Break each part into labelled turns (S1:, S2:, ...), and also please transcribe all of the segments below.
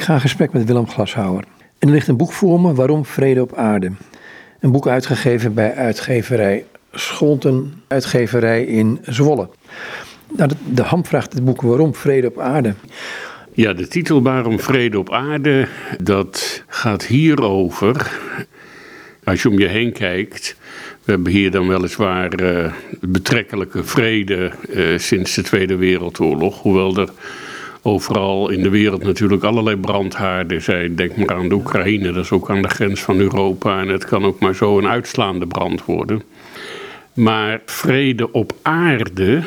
S1: Ik ga in gesprek met Willem Glashouwer. En er ligt een boek voor me, Waarom Vrede op Aarde. Een boek uitgegeven bij uitgeverij Scholten, uitgeverij in Zwolle. Nou, de, de ham vraagt het boek Waarom Vrede op Aarde.
S2: Ja, de titel Waarom Vrede op Aarde, dat gaat hierover. Als je om je heen kijkt, we hebben hier dan weliswaar uh, betrekkelijke vrede uh, sinds de Tweede Wereldoorlog, hoewel er overal in de wereld natuurlijk allerlei brandhaarden zijn. Denk maar aan de Oekraïne, dat is ook aan de grens van Europa en het kan ook maar zo een uitslaande brand worden. Maar vrede op aarde,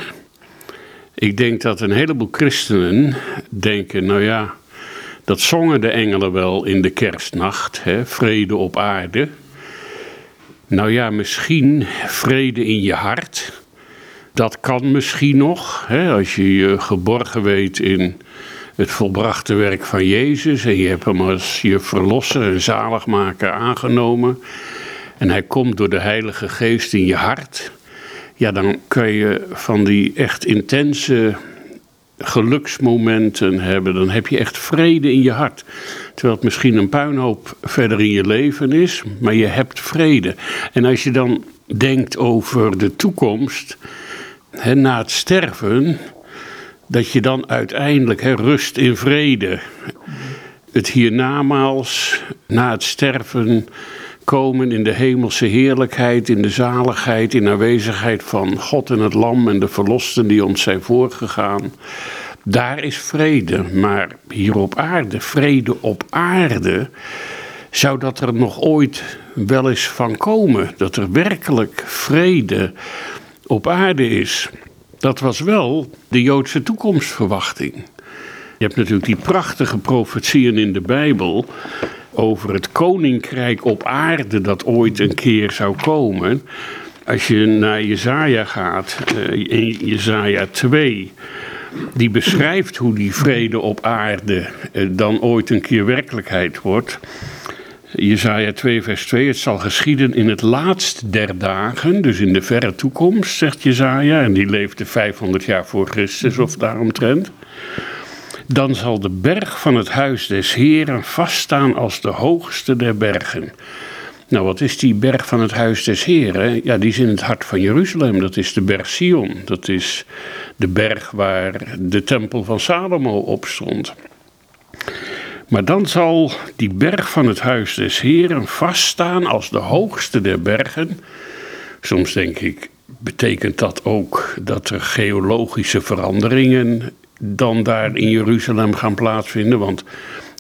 S2: ik denk dat een heleboel christenen denken, nou ja, dat zongen de engelen wel in de kerstnacht, hè, vrede op aarde. Nou ja, misschien vrede in je hart. Dat kan misschien nog, hè, als je je geborgen weet in het volbrachte werk van Jezus en je hebt hem als je verlosser en zaligmaker aangenomen en hij komt door de Heilige Geest in je hart, ja, dan kun je van die echt intense geluksmomenten hebben. Dan heb je echt vrede in je hart. Terwijl het misschien een puinhoop verder in je leven is, maar je hebt vrede. En als je dan denkt over de toekomst, na het sterven, dat je dan uiteindelijk rust in vrede. Het hiernamaals, na het sterven, komen in de hemelse heerlijkheid, in de zaligheid, in aanwezigheid van God en het Lam en de verlosten die ons zijn voorgegaan. Daar is vrede, maar hier op aarde, vrede op aarde, zou dat er nog ooit wel eens van komen? Dat er werkelijk vrede op aarde is. Dat was wel de Joodse toekomstverwachting. Je hebt natuurlijk die prachtige profetieën in de Bijbel over het koninkrijk op aarde dat ooit een keer zou komen. Als je naar Jezaja gaat, eh, in Jezaja 2, die beschrijft hoe die vrede op aarde eh, dan ooit een keer werkelijkheid wordt. Jezaja 2 vers 2, het zal geschieden in het laatst der dagen, dus in de verre toekomst, zegt Jezaja, en die leefde 500 jaar voor Christus of daaromtrent. Dan zal de berg van het huis des Heren vaststaan als de hoogste der bergen. Nou, wat is die berg van het huis des Heren? Ja, die is in het hart van Jeruzalem. Dat is de berg Sion. Dat is de berg waar de tempel van Salomo op stond. Maar dan zal die berg van het huis des Heren vaststaan als de hoogste der bergen. Soms denk ik, betekent dat ook dat er geologische veranderingen dan daar in Jeruzalem gaan plaatsvinden. Want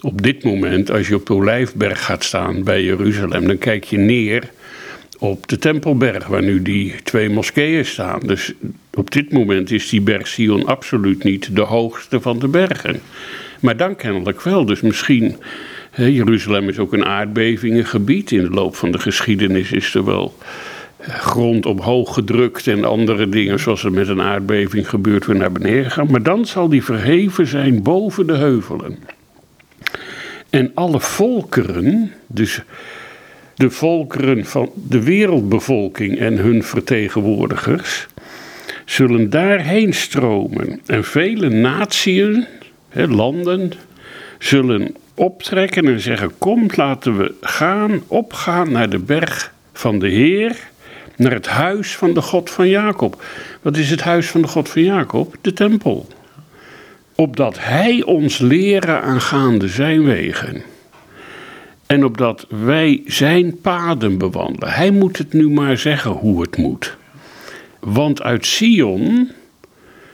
S2: op dit moment, als je op de Olijfberg gaat staan bij Jeruzalem, dan kijk je neer op de Tempelberg, waar nu die twee moskeeën staan. Dus op dit moment is die berg Sion absoluut niet de hoogste van de bergen. Maar dan kennelijk wel. Dus misschien, Jeruzalem is ook een aardbevingengebied. In de loop van de geschiedenis is er wel grond omhoog gedrukt en andere dingen, zoals er met een aardbeving gebeurt, weer naar beneden gaan. Maar dan zal die verheven zijn boven de heuvelen. En alle volkeren, dus de volkeren van de wereldbevolking en hun vertegenwoordigers, zullen daarheen stromen. En vele natieën, landen, zullen optrekken en zeggen: Kom, laten we gaan, opgaan naar de berg van de Heer naar het huis van de God van Jacob. Wat is het huis van de God van Jacob? De tempel. Opdat hij ons leren aangaande zijn wegen. En opdat wij zijn paden bewandelen. Hij moet het nu maar zeggen hoe het moet. Want uit Sion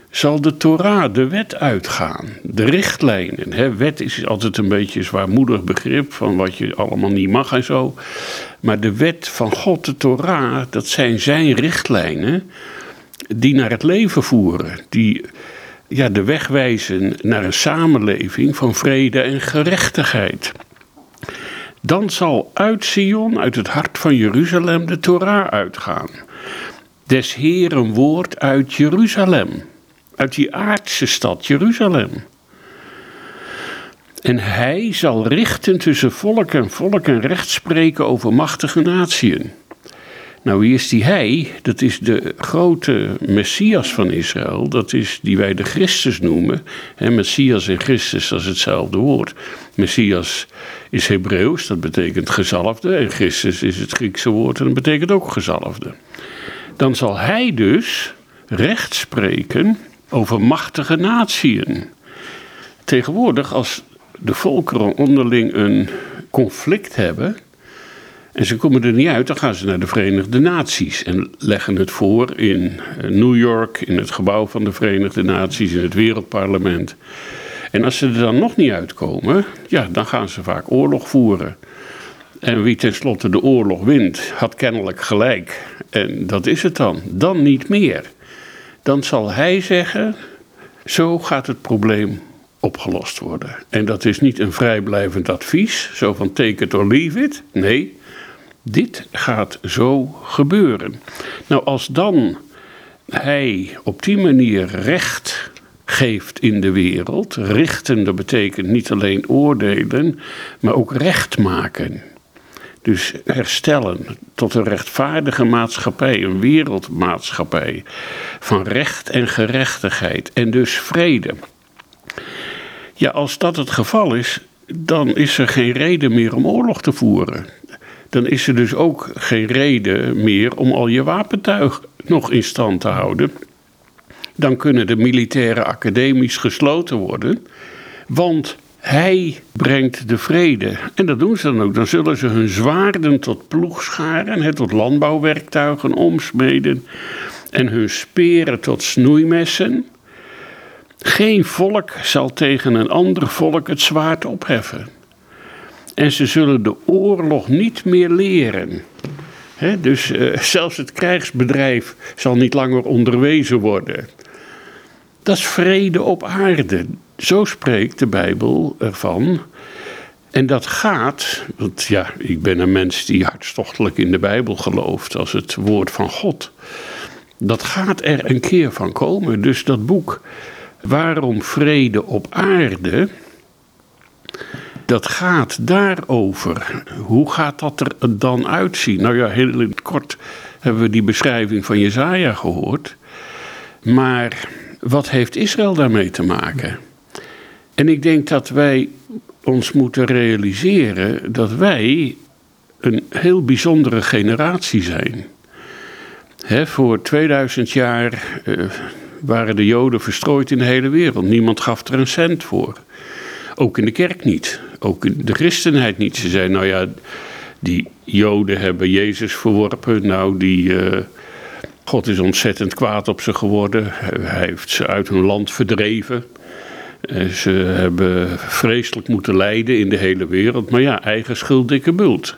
S2: zal de Torah, de wet, uitgaan. De richtlijnen. Hè. Wet is altijd een beetje een zwaarmoedig begrip van wat je allemaal niet mag en zo. Maar de wet van God, de Torah, dat zijn zijn richtlijnen die naar het leven voeren. Die ja, de weg wijzen naar een samenleving van vrede en gerechtigheid. Dan zal uit Sion, uit het hart van Jeruzalem, de Torah uitgaan. Des Heeren woord uit Jeruzalem uit die aardse stad Jeruzalem. En hij zal richten tussen volk en volk en recht spreken over machtige natieën. Nou, wie is die hij? Dat is de grote Messias van Israël. Dat is die wij de Christus noemen. Messias en Christus, is hetzelfde woord. Messias is Hebreeuws, dat betekent gezalfde. En Christus is het Griekse woord en dat betekent ook gezalfde. Dan zal hij dus recht spreken over machtige natieën. Tegenwoordig, als de volkeren onderling een conflict hebben en ze komen er niet uit, dan gaan ze naar de Verenigde Naties en leggen het voor in eh, New York, in het gebouw van de Verenigde Naties, in het Wereldparlement. En als ze er dan nog niet uitkomen, ja, dan gaan ze vaak oorlog voeren. En wie tenslotte de oorlog wint, had kennelijk gelijk. En dat is het dan. Dan niet meer. Dan zal hij zeggen: zo gaat het probleem opgelost worden. En dat is niet een vrijblijvend advies, zo van take it or leave it. Nee, dit gaat zo gebeuren. Nou, als dan hij op die manier recht geeft in de wereld, richten, dat betekent niet alleen oordelen, maar ook recht maken. Dus herstellen tot een rechtvaardige maatschappij, een wereldmaatschappij van recht en gerechtigheid en dus vrede. Ja, als dat het geval is, dan is er geen reden meer om oorlog te voeren. Dan is er dus ook geen reden meer om al je wapentuig nog in stand te houden. Dan kunnen de militaire academies gesloten worden. Want hij brengt de vrede. En dat doen ze dan ook. Dan zullen ze hun zwaarden tot ploegscharen, tot landbouwwerktuigen omsmeden. En hun speren tot snoeimessen. Geen volk zal tegen een ander volk het zwaard opheffen. En ze zullen de oorlog niet meer leren. dus uh, zelfs het krijgsbedrijf zal niet langer onderwezen worden. Dat is vrede op aarde. Zo spreekt de Bijbel ervan. En dat gaat, want ja, ik ben een mens die hartstochtelijk in de Bijbel gelooft als het woord van God. Dat gaat er een keer van komen. Dus dat boek Waarom vrede op aarde? Dat gaat daarover. Hoe gaat dat er dan uitzien? Nou ja, heel kort hebben we die beschrijving van Jezaja gehoord. Maar wat heeft Israël daarmee te maken? En ik denk dat wij ons moeten realiseren dat wij een heel bijzondere generatie zijn. voor 2000 jaar eh, waren de Joden verstrooid in de hele wereld. Niemand gaf er een cent voor. Ook in de kerk niet. Ook in de christenheid niet. Ze zeiden, nou ja, die Joden hebben Jezus verworpen. Nou, die. Uh, God is ontzettend kwaad op ze geworden. Hij heeft ze uit hun land verdreven. Eh, ze hebben vreselijk moeten lijden in de hele wereld. Maar ja, eigen schuld, dikke bult.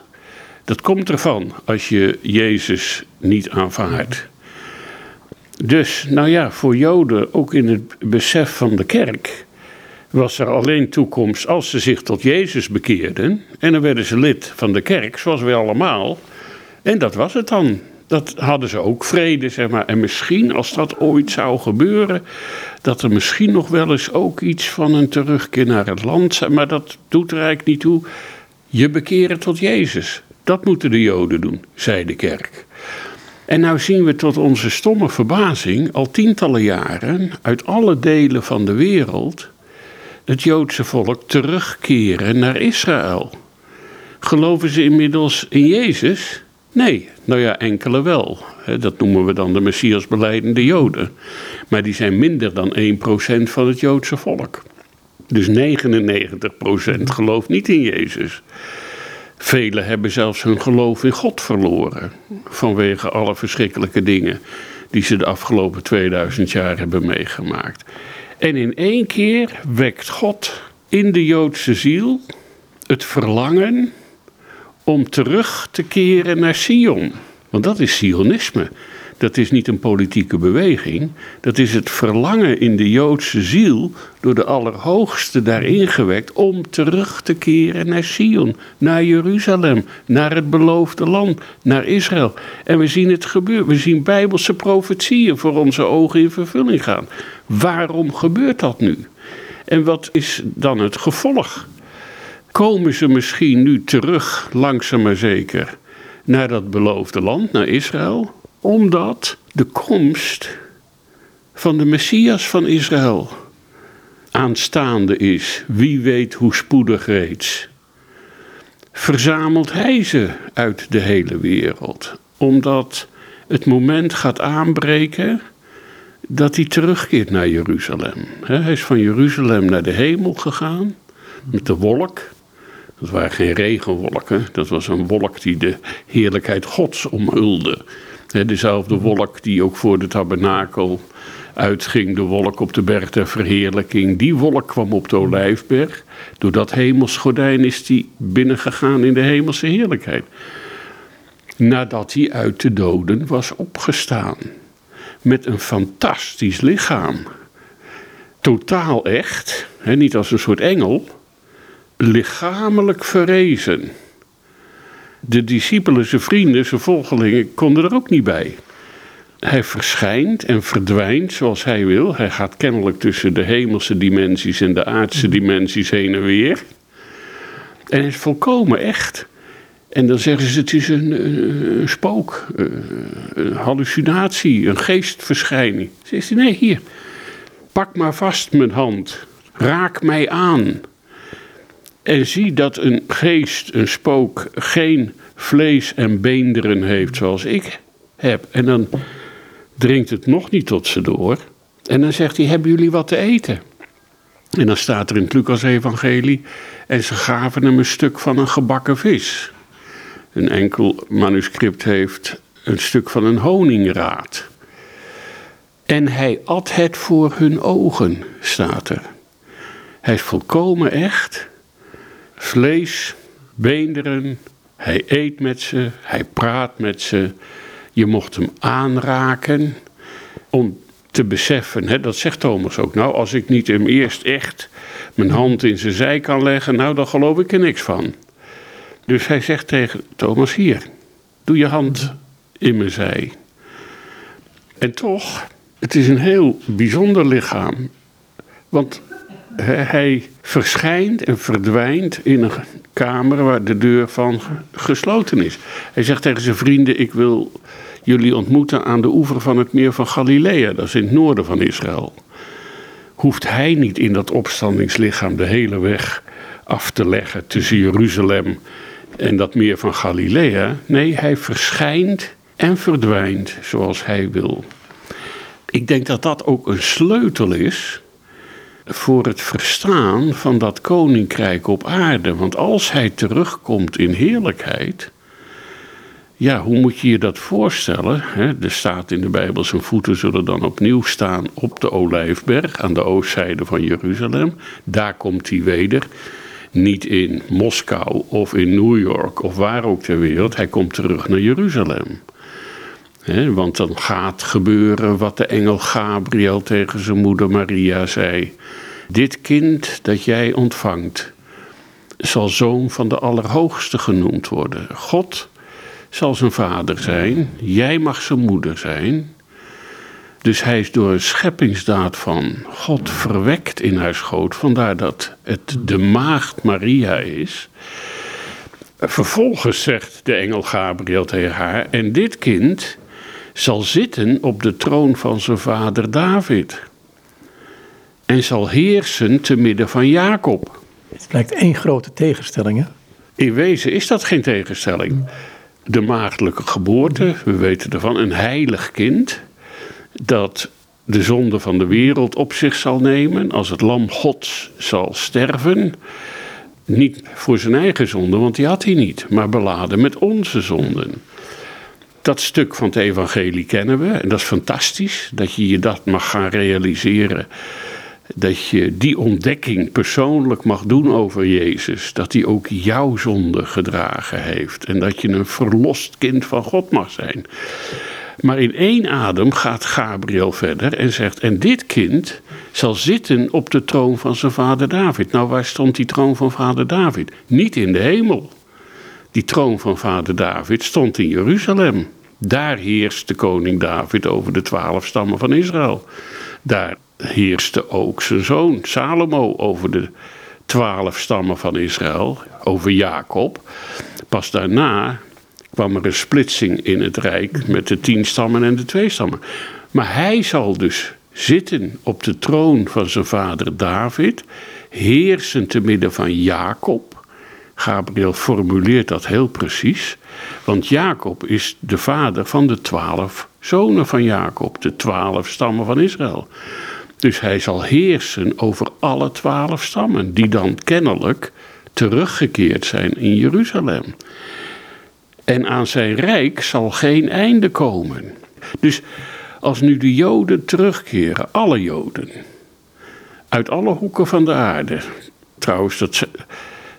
S2: Dat komt ervan als je Jezus niet aanvaardt. Dus, nou ja, voor Joden, ook in het besef van de kerk, was er alleen toekomst als ze zich tot Jezus bekeerden. En dan werden ze lid van de kerk, zoals wij allemaal. En dat was het dan. Dat hadden ze ook vrede, zeg maar. En misschien, als dat ooit zou gebeuren, dat er misschien nog wel eens ook iets van een terugkeer naar het land. Maar dat doet er eigenlijk niet toe. Je bekeren tot Jezus. Dat moeten de Joden doen, zei de kerk. En nou zien we tot onze stomme verbazing al tientallen jaren uit alle delen van de wereld het Joodse volk terugkeren naar Israël. Geloven ze inmiddels in Jezus? Nee, nou ja, enkele wel. Dat noemen we dan de Messias beleidende Joden. Maar die zijn minder dan 1% van het Joodse volk. Dus 99% gelooft niet in Jezus. Velen hebben zelfs hun geloof in God verloren. Vanwege alle verschrikkelijke dingen die ze de afgelopen 2000 jaar hebben meegemaakt. En in één keer wekt God in de Joodse ziel het verlangen om terug te keren naar Sion. Want dat is Sionisme. Dat is niet een politieke beweging. Dat is het verlangen in de Joodse ziel door de Allerhoogste daarin gewekt om terug te keren naar Sion, naar Jeruzalem, naar het beloofde land, naar Israël. En we zien het gebeuren. We zien bijbelse profetieën voor onze ogen in vervulling gaan. Waarom gebeurt dat nu? En wat is dan het gevolg? Komen ze misschien nu terug, langzaam maar zeker, naar dat beloofde land, naar Israël, omdat de komst van de Messias van Israël aanstaande is. Wie weet hoe spoedig reeds. Verzamelt hij ze uit de hele wereld, omdat het moment gaat aanbreken dat hij terugkeert naar Jeruzalem. Hij is van Jeruzalem naar de hemel gegaan met de wolk. Dat waren geen regenwolken, dat was een wolk die de heerlijkheid Gods omhulde. Dezelfde wolk die ook voor de tabernakel uitging, de wolk op de berg der verheerlijking. Die wolk kwam op de olijfberg. Door dat hemelsgordijn is die binnengegaan in de hemelse heerlijkheid. Nadat hij uit de doden was opgestaan. Met een fantastisch lichaam. Totaal echt, niet als een soort engel, lichamelijk verrezen. De discipelen, zijn vrienden, zijn volgelingen konden er ook niet bij. Hij verschijnt en verdwijnt zoals hij wil. Hij gaat kennelijk tussen de hemelse dimensies en de aardse dimensies heen en weer. En hij is volkomen echt. En dan zeggen ze: het is een, een spook, een hallucinatie, een geestverschijning. Zegt hij: nee, hier, pak maar vast mijn hand, raak mij aan. En zie dat een geest, een spook, geen vlees en beenderen heeft zoals ik heb. En dan dringt het nog niet tot ze door. En dan zegt hij, hebben jullie wat te eten? En dan staat er in het Lucas-evangelie, en ze gaven hem een stuk van een gebakken vis. Een enkel manuscript heeft een stuk van een honingraad. En hij at het voor hun ogen, staat er. Hij is volkomen echt. Vlees, beenderen, hij eet met ze, hij praat met ze. Je mocht hem aanraken om te beseffen, hè, dat zegt Thomas ook. Nou, als ik niet hem eerst echt mijn hand in zijn zij kan leggen, nou, dan geloof ik er niks van. Dus hij zegt tegen Thomas: Hier, doe je hand in mijn zij. En toch, het is een heel bijzonder lichaam. Want hij verschijnt en verdwijnt in een kamer waar de deur van gesloten is. Hij zegt tegen zijn vrienden: Ik wil jullie ontmoeten aan de oever van het meer van Galilea, dat is in het noorden van Israël. Hoeft hij niet in dat opstandingslichaam de hele weg af te leggen tussen Jeruzalem en dat meer van Galilea? Nee, hij verschijnt en verdwijnt zoals hij wil. Ik denk dat dat ook een sleutel is voor het verstaan van dat koninkrijk op aarde. Want als hij terugkomt in heerlijkheid, ja, hoe moet je je dat voorstellen? er staat in de Bijbel, zijn voeten zullen dan opnieuw staan op de Olijfberg aan de oostzijde van Jeruzalem. Daar komt hij weder. Niet in Moskou of in New York of waar ook ter wereld. Hij komt terug naar Jeruzalem. Want dan gaat gebeuren wat de engel Gabriel tegen zijn moeder Maria zei. Dit kind dat jij ontvangt, zal zoon van de Allerhoogste genoemd worden. God zal zijn vader zijn, jij mag zijn moeder zijn. Dus hij is door een scheppingsdaad van God verwekt in haar schoot, vandaar dat het de maagd Maria is. Vervolgens zegt de engel Gabriel tegen haar: En dit kind zal zitten op de troon van zijn vader David. En zal heersen te midden van Jacob.
S1: Het lijkt één grote tegenstelling, hè?
S2: In wezen is dat geen tegenstelling de maagdelijke geboorte, we weten ervan, een heilig kind dat de zonde van de wereld op zich zal nemen, als het lam Gods zal sterven. Niet voor zijn eigen zonde, want die had hij niet, maar beladen met onze zonden. Dat stuk van het evangelie kennen we en dat is fantastisch dat je je dat mag gaan realiseren dat je die ontdekking persoonlijk mag doen over Jezus. Dat hij ook jouw zonde gedragen heeft. En dat je een verlost kind van God mag zijn. Maar in één adem gaat Gabriel verder en zegt: En dit kind zal zitten op de troon van zijn vader David. Nou, waar stond die troon van vader David? Niet in de hemel. Die troon van vader David stond in Jeruzalem. Daar heerst de koning David over de twaalf stammen van Israël. Daar heerste ook zijn zoon Salomo over de twaalf stammen van Israël, over Jacob. Pas daarna kwam er een splitsing in het rijk met de tien stammen en de twee stammen. Maar hij zal dus zitten op de troon van zijn vader David, heersen te midden van Jacob. Gabriel formuleert dat heel precies, want Jacob is de vader van de twaalf zonen van Jacob, de twaalf stammen van Israël. Dus hij zal heersen over alle twaalf stammen, die dan kennelijk teruggekeerd zijn in Jeruzalem. En aan zijn rijk zal geen einde komen. Dus als nu de Joden terugkeren, alle Joden, uit alle hoeken van de aarde. Trouwens, dat,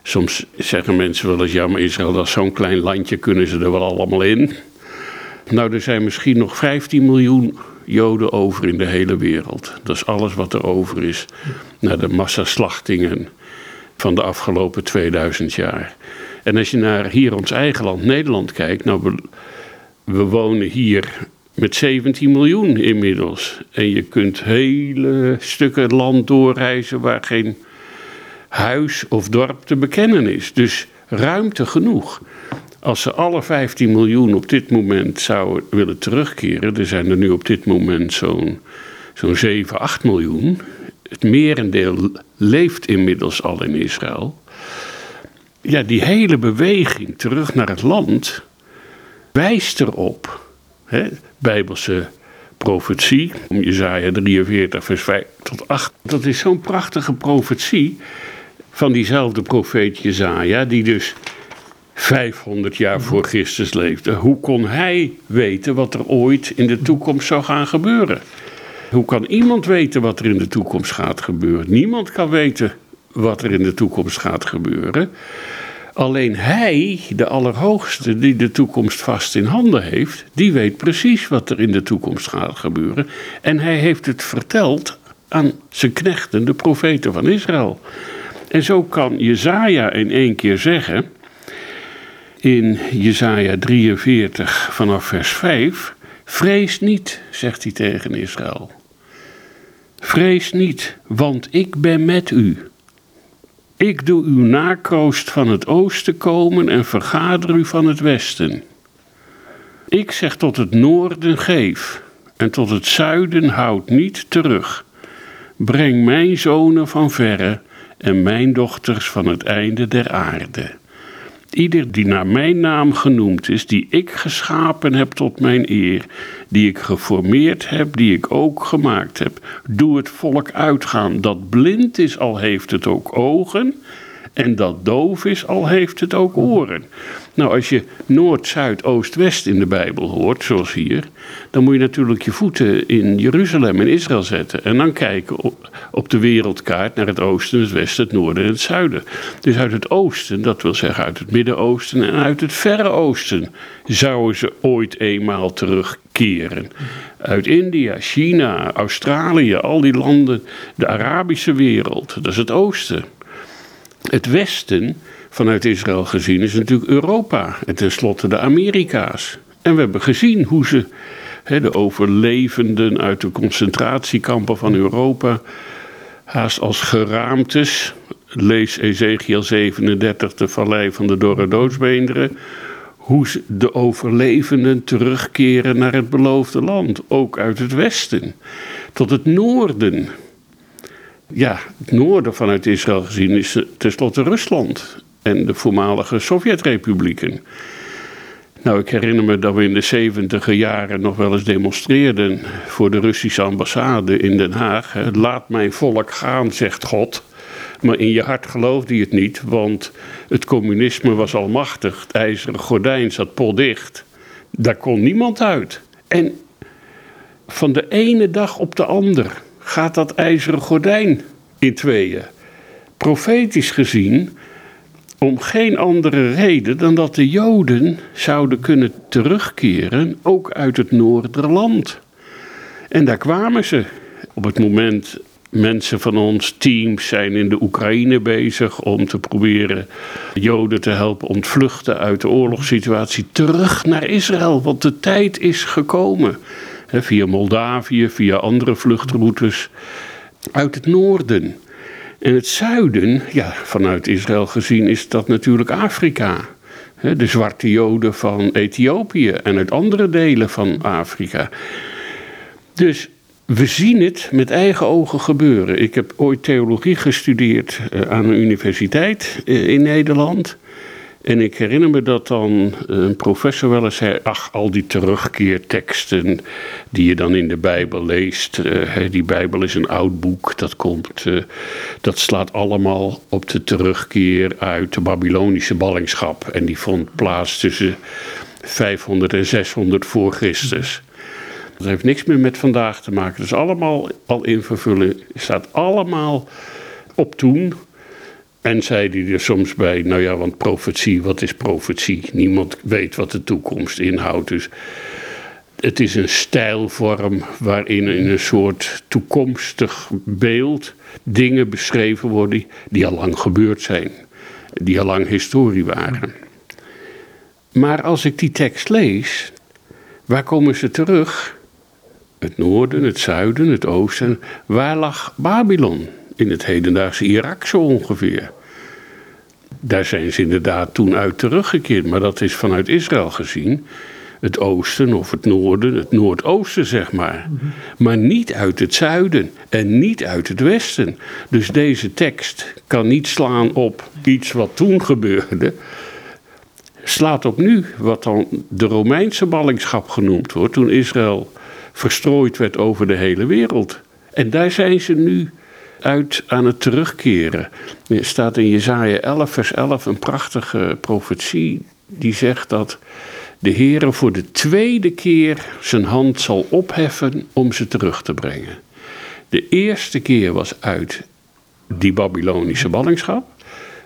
S2: soms zeggen mensen wel eens, ja maar Israël dat is zo'n klein landje, kunnen ze er wel allemaal in? Nou, er zijn misschien nog 15 miljoen Joden over in de hele wereld. Dat is alles wat er over is na de massaslachtingen van de afgelopen 2000 jaar. En als je naar hier ons eigen land, Nederland, kijkt, nou, we, we wonen hier met 17 miljoen inmiddels. En je kunt hele stukken land doorreizen waar geen huis of dorp te bekennen is. Dus ruimte genoeg. Als ze alle 15 miljoen op dit moment zouden willen terugkeren, er zijn er nu op dit moment zo'n zo'n 7, 8 miljoen. Het merendeel leeft inmiddels al in Israël. Ja, die hele beweging terug naar het land wijst erop, hè, Bijbelse profetie, Jezaja 43, vers 5 tot 8. Dat is zo'n prachtige profetie van diezelfde profeet Jezaja, die dus 500 jaar voor Christus leefde. Hoe kon hij weten wat er ooit in de toekomst zou gaan gebeuren? Hoe kan iemand weten wat er in de toekomst gaat gebeuren? Niemand kan weten wat er in de toekomst gaat gebeuren. Alleen hij, de Allerhoogste, die de toekomst vast in handen heeft, die weet precies wat er in de toekomst gaat gebeuren. En hij heeft het verteld aan zijn knechten, de profeten van Israël. En zo kan Jezaja in één keer zeggen in Jesaja 43 vanaf vers 5. Vrees niet, zegt hij tegen Israël. Vrees niet, want ik ben met u. Ik doe uw nakroost van het oosten komen en vergader u van het westen. Ik zeg tot het noorden geef en tot het zuiden houd niet terug. Breng mijn zonen van verre en mijn dochters van het einde der aarde. Ieder die naar mijn naam genoemd is, die ik geschapen heb tot mijn eer, die ik geformeerd heb, die ik ook gemaakt heb, doe het volk uitgaan. Dat blind is, al heeft het ook ogen, en dat doof is, al heeft het ook oren. Nou, als je Noord, Zuid, Oost, West in de Bijbel hoort, zoals hier, dan moet je natuurlijk je voeten in Jeruzalem en Israël zetten. En dan kijken op, de wereldkaart naar het oosten, het westen, het noorden en het zuiden. Dus uit het oosten, dat wil zeggen uit het Midden-Oosten en uit het Verre Oosten, zouden ze ooit eenmaal terugkeren. Uit India, China, Australië, al die landen, de Arabische wereld, dat is het oosten. Het Westen, vanuit Israël gezien, is natuurlijk Europa en tenslotte de Amerika's. En we hebben gezien hoe ze, de overlevenden uit de concentratiekampen van Europa, haast als geraamtes, lees Ezekiel 37, de vallei van de dorre doodsbeenderen, hoe de overlevenden terugkeren naar het beloofde land, ook uit het westen, tot het noorden ja, het noorden vanuit Israël gezien is tenslotte Rusland en de voormalige Sovjetrepublieken. Nou, ik herinner me dat we in de zeventiger jaren nog wel eens demonstreerden voor de Russische ambassade in Den Haag. Laat mijn volk gaan, zegt God. Maar in je hart geloofde je het niet, want het communisme was almachtig. Het ijzeren gordijn zat potdicht. Daar kon niemand uit. En van de ene dag op de ander gaat dat ijzeren gordijn in tweeën. Profetisch gezien om geen andere reden dan dat de Joden zouden kunnen terugkeren, ook uit het Noorderland. En daar kwamen ze. Op het moment mensen van ons teams zijn in de Oekraïne bezig om te proberen Joden te helpen ontvluchten uit de oorlogssituatie terug naar Israël, want de tijd is gekomen via Moldavië, via andere vluchtroutes uit het noorden. En het zuiden, ja, vanuit Israël gezien, is dat natuurlijk Afrika. De zwarte Joden van Ethiopië en uit andere delen van Afrika. Dus we zien het met eigen ogen gebeuren. Ik heb ooit theologie gestudeerd eh, aan een universiteit eh, in Nederland. En ik herinner me dat dan een professor wel eens zei: Ach, al die terugkeerteksten die je dan in de Bijbel leest. Uh, die Bijbel is een oud boek, dat, komt, uh, dat slaat allemaal op de terugkeer uit de Babylonische ballingschap. En die vond plaats tussen 500 en 600 voor Christus. Dat heeft niks meer met vandaag te maken. Dat is allemaal al in vervulling. staat allemaal op toen. En zei hij er soms bij, nou ja, want profetie, wat is profetie? Niemand weet wat de toekomst inhoudt. Dus het is een stijlvorm waarin in een soort toekomstig beeld dingen beschreven worden die al lang gebeurd zijn. Die al lang historie waren. Maar als ik die tekst lees, waar komen ze terug? Het noorden, het zuiden, het oosten. Waar lag Babylon? In het hedendaagse Irak zo ongeveer. Daar zijn ze inderdaad toen uit teruggekeerd, maar dat is vanuit Israël gezien. Het oosten of het noorden, het noordoosten zeg maar. Maar niet uit het zuiden en niet uit het westen. Dus deze tekst kan niet slaan op iets wat toen gebeurde. Slaat op nu, wat dan de Romeinse ballingschap genoemd wordt, toen Israël verstrooid werd over de hele wereld. En daar zijn ze nu uit aan het terugkeren. Er staat in Jezaja 11, vers 11 een prachtige profetie die zegt dat de Heere voor de tweede keer zijn hand zal opheffen om ze terug te brengen. De eerste keer was uit die Babylonische ballingschap.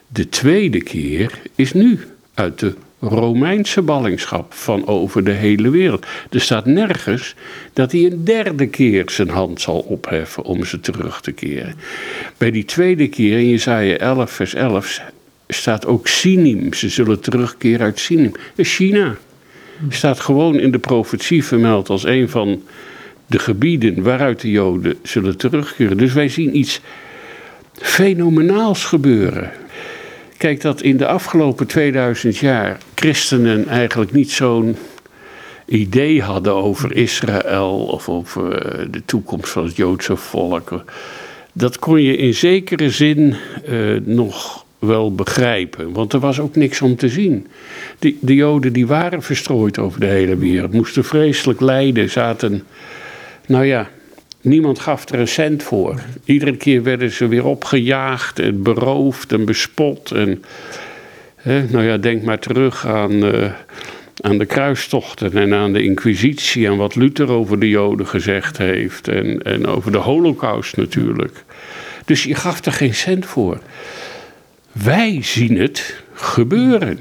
S2: De tweede keer is nu uit de Romeinse ballingschap van over de hele wereld. Er staat nergens dat hij een derde keer zijn hand zal opheffen om ze terug te keren. Bij die tweede keer in Jesaja 11 vers 11 staat ook Sinim. Ze zullen terugkeren uit Sinim. China staat gewoon in de profetie vermeld als een van de gebieden waaruit de Joden zullen terugkeren. Dus wij zien iets fenomenaals gebeuren. Kijk, dat in de afgelopen 2000 jaar christenen eigenlijk niet zo'n idee hadden over Israël of over eh, de toekomst van het Joodse volk. Dat kon je in zekere zin uh, nog wel begrijpen, want er was ook niks om te zien. De, de Joden die waren verstrooid over de hele wereld, moesten vreselijk lijden, zaten, nou ja, Niemand gaf er een cent voor. Iedere keer werden ze weer opgejaagd en beroofd en bespot. En, hè, nou ja, denk maar terug aan, uh, aan de kruistochten en aan de inquisitie. En wat Luther over de Joden gezegd heeft. En, en over de holocaust natuurlijk. Dus je gaf er geen cent voor. Wij zien het gebeuren.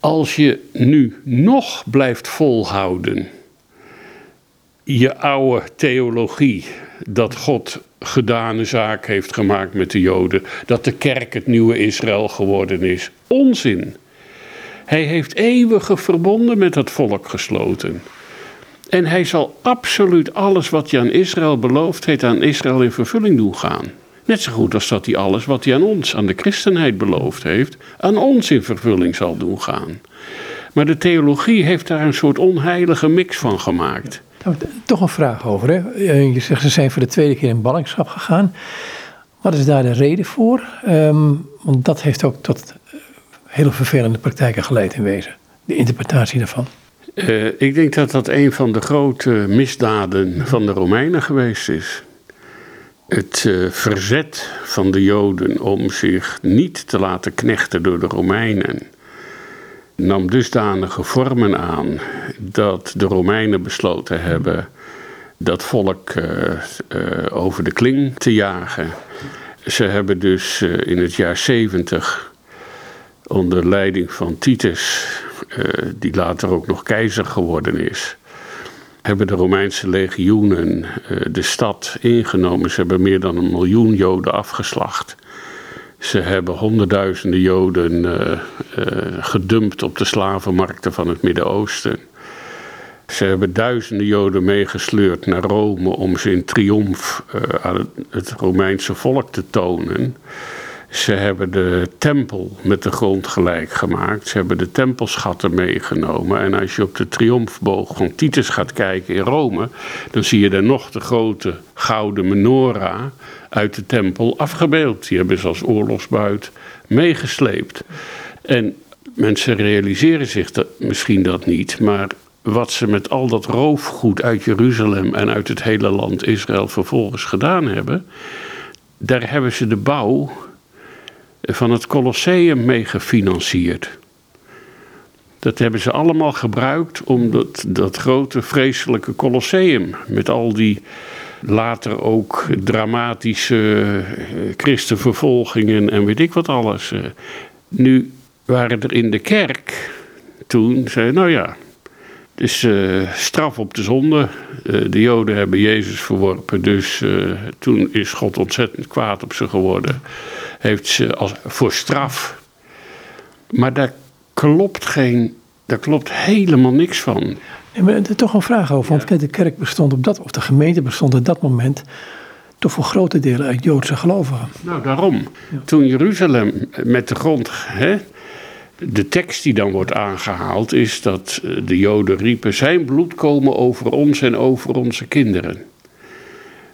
S2: Als je nu nog blijft volhouden je oude theologie dat God gedane zaak heeft gemaakt met de Joden, dat de kerk het nieuwe Israël geworden is. Onzin. Hij heeft eeuwige verbonden met het volk gesloten. En hij zal absoluut alles wat hij aan Israël beloofd heeft, aan Israël in vervulling doen gaan. Net zo goed als dat hij alles wat hij aan ons, aan de christenheid beloofd heeft, aan ons in vervulling zal doen gaan. Maar de theologie heeft daar een soort onheilige mix van gemaakt.
S1: Nou, toch een vraag over. Hè? Eh, je zegt ze zijn voor de tweede keer in ballingschap gegaan. Wat is daar de reden voor? Um, want dat heeft ook tot eh, hele vervelende praktijken geleid in wezen. De interpretatie daarvan.
S2: Uh, ik denk dat dat een van de grote misdaden van de Romeinen geweest is. Het uh, verzet van de Joden om zich niet te laten knechten door de Romeinen nam dusdanige vormen aan dat de Romeinen besloten hebben dat volk uh, uh, over de kling te jagen. Ze hebben dus uh, in het jaar 70 onder leiding van Titus, die later ook nog keizer geworden is, hebben de Romeinse legioenen de stad ingenomen. Ze hebben meer dan een miljoen Joden afgeslacht. Ze hebben honderdduizenden Joden uh, uh, gedumpt op de slavenmarkten van het Midden-Oosten. Ze hebben duizenden Joden meegesleurd naar Rome om ze in triomf uh, aan het, het, Romeinse volk te tonen. Ze hebben de tempel met de grond gelijk gemaakt. Ze hebben de tempelschatten meegenomen. En als je op de triomfboog van Titus gaat kijken in Rome, dan zie je daar nog de grote gouden menorah uit de tempel afgebeeld. Die hebben ze als oorlogsbuit meegesleept. En mensen realiseren zich dat, misschien dat niet, maar wat ze met al dat roofgoed uit Jeruzalem en uit het hele land Israël vervolgens gedaan hebben, daar hebben ze de bouw van het Colosseum mee gefinancierd. Dat hebben ze allemaal gebruikt om dat, dat grote vreselijke Colosseum met al die later ook dramatische eh, christenvervolgingen en weet ik wat alles. Eh. Nu waren er in de kerk toen, zei nou ja, het is uh, straf op de zonde. de Joden hebben Jezus verworpen, dus toen is God ontzettend kwaad op ze geworden. Heeft ze als, voor straf. Maar daar klopt geen, daar klopt helemaal niks van.
S1: Ja, maar er toch een vraag over, want de kerk bestond op dat, of de gemeente bestond op dat moment toch voor grote delen uit Joodse gelovigen.
S2: Nou, daarom. Toen Jeruzalem met de grond, hè, de tekst die dan wordt aangehaald is dat eh, de Joden riepen: Zijn bloed komen over ons en over onze kinderen.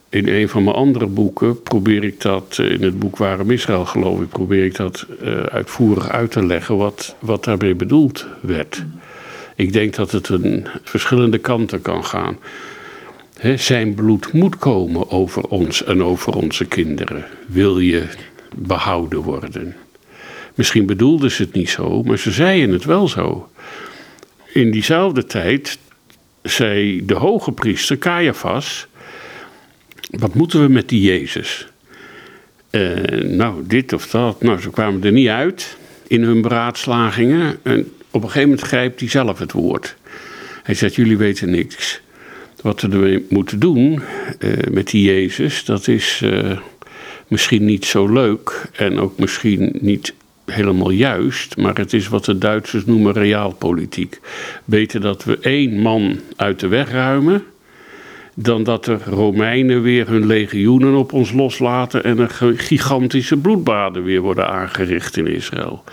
S2: In een van mijn andere boeken probeer ik dat, eh, in het boek Waarom Israël geloof ik, probeer ik dat uh, uitvoerig uit te leggen wat, wat daarmee bedoeld werd. Ik denk dat het een verschillende kanten kan gaan. zijn bloed moet komen over ons en over onze kinderen. Wil je behouden worden? Misschien bedoelden ze het niet zo, maar ze zeiden het wel zo. In diezelfde tijd zei de hoge priester Caiaphas: Wat moeten we met die Jezus? Uh, nou, dit of dat. Nou, ze kwamen er niet uit in hun beraadslagingen. En op een gegeven moment grijpt hij zelf het woord. Hij zegt: Jullie weten niks. Wat we moeten doen uh, met die Jezus, dat is uh, misschien niet zo leuk en ook misschien niet helemaal juist, maar het is wat de Duitsers noemen realpolitiek. Beter dat we één man uit de weg ruimen, dan dat de Romeinen weer hun legioenen op ons loslaten en er gigantische bloedbaden weer worden aangericht in Israël.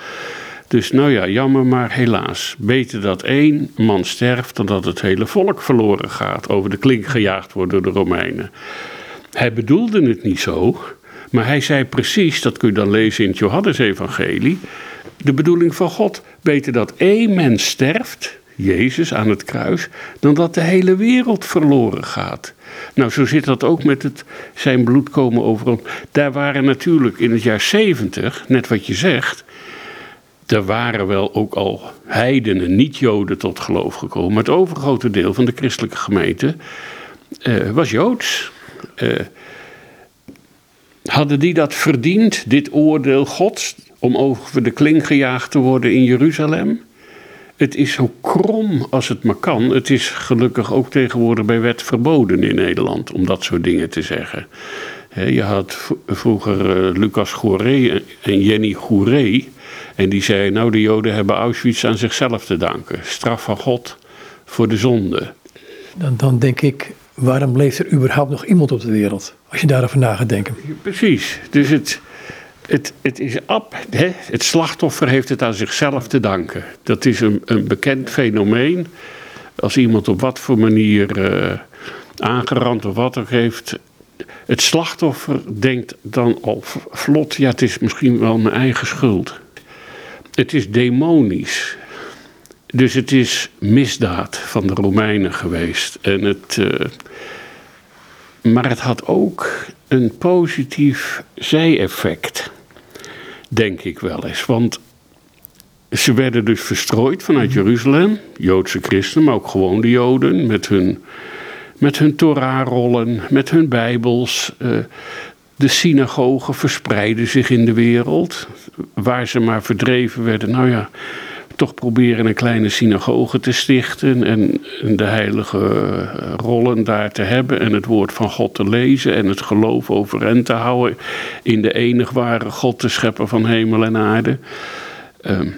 S2: Dus nou ja, jammer, maar helaas. Beter dat één man sterft dan dat het hele volk verloren gaat, over de klink gejaagd wordt door de Romeinen. Hij bedoelde het niet zo, maar hij zei precies, dat kun je dan lezen in het Johannesevangelie, de bedoeling van God. Beter dat één mens sterft, Jezus aan het kruis, dan dat de hele wereld verloren gaat. Nou, zo zit dat ook met het zijn bloed komen over ons. Daar waren natuurlijk in het jaar 70, net wat je zegt, er waren wel ook al heidenen, niet-Joden tot geloof gekomen. Maar het overgrote deel van de christelijke gemeente uh, was Joods. Uh, hadden die dat verdiend, dit oordeel Gods, om over de kling gejaagd te worden in Jeruzalem? Het is zo krom als het maar kan. Het is gelukkig ook tegenwoordig bij wet verboden in Nederland om dat soort dingen te zeggen. Je had vroeger eh, Lucas Gouré en Jenny Gouré. En die zei, nou de Joden hebben Auschwitz aan zichzelf te danken. Straf van God voor de zonde.
S1: Dan, dan denk ik, waarom leeft er überhaupt nog iemand op de wereld? Als je daarover na gaat denken.
S2: Precies. Dus het, het, het is ab, hè? het slachtoffer heeft het aan zichzelf te danken. Dat is een, een bekend fenomeen. Als iemand op wat voor manier uh, aangerand of wat ook heeft. Het slachtoffer denkt dan al vlot, ja, het is misschien wel mijn eigen schuld. Het is demonisch. Dus het is misdaad van de Romeinen geweest. En het, uh, maar het had ook een positief zijeffect, denk ik wel eens. Want ze werden dus verstrooid vanuit Jeruzalem, Joodse christenen, maar ook gewoon de Joden, met hun, met hun Torah-rollen, met hun Bijbels. Uh, de synagogen verspreidden zich in de wereld, waar ze maar verdreven werden. Nou ja, toch proberen een kleine synagoge te stichten en de heilige rollen daar te hebben en het woord van God te lezen en het geloof overeind te houden in de enig ware God, de schepper van hemel en aarde. Um,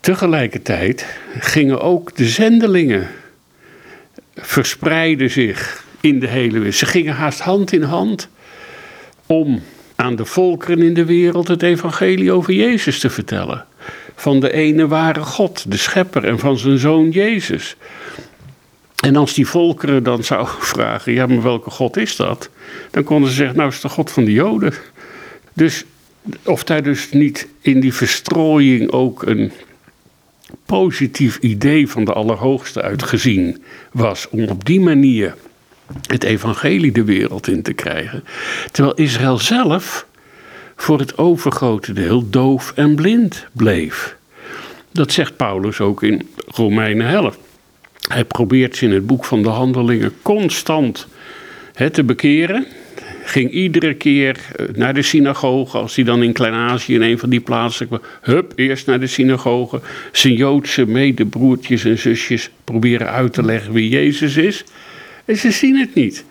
S2: tegelijkertijd gingen ook de zendelingen verspreiden zich in de hele wereld. Ze gingen haast hand in hand om aan de volkeren in de wereld het evangelie over Jezus te vertellen. Van de ene ware God, de schepper, en van zijn zoon Jezus. En als die volkeren dan zouden vragen, ja maar welke God is dat? Dan konden ze zeggen, nou is de God van de Joden. Dus of daar dus niet in die verstrooiing ook een positief idee van de Allerhoogste uitgezien was om op die manier het evangelie de wereld in te krijgen. Terwijl Israël zelf voor het overgrote deel doof en blind bleef. Dat zegt Paulus ook in Romeinen 11. Hij probeert ze in het boek van de handelingen constant hè, te bekeren. Ging iedere keer eh, naar de synagoge, als hij dan in Klein-Azië in een van die plaatsen kwam. Hup, eerst naar de synagoge. Zijn Joodse medebroertjes en zusjes proberen uit te leggen wie Jezus is. En ze zien het niet.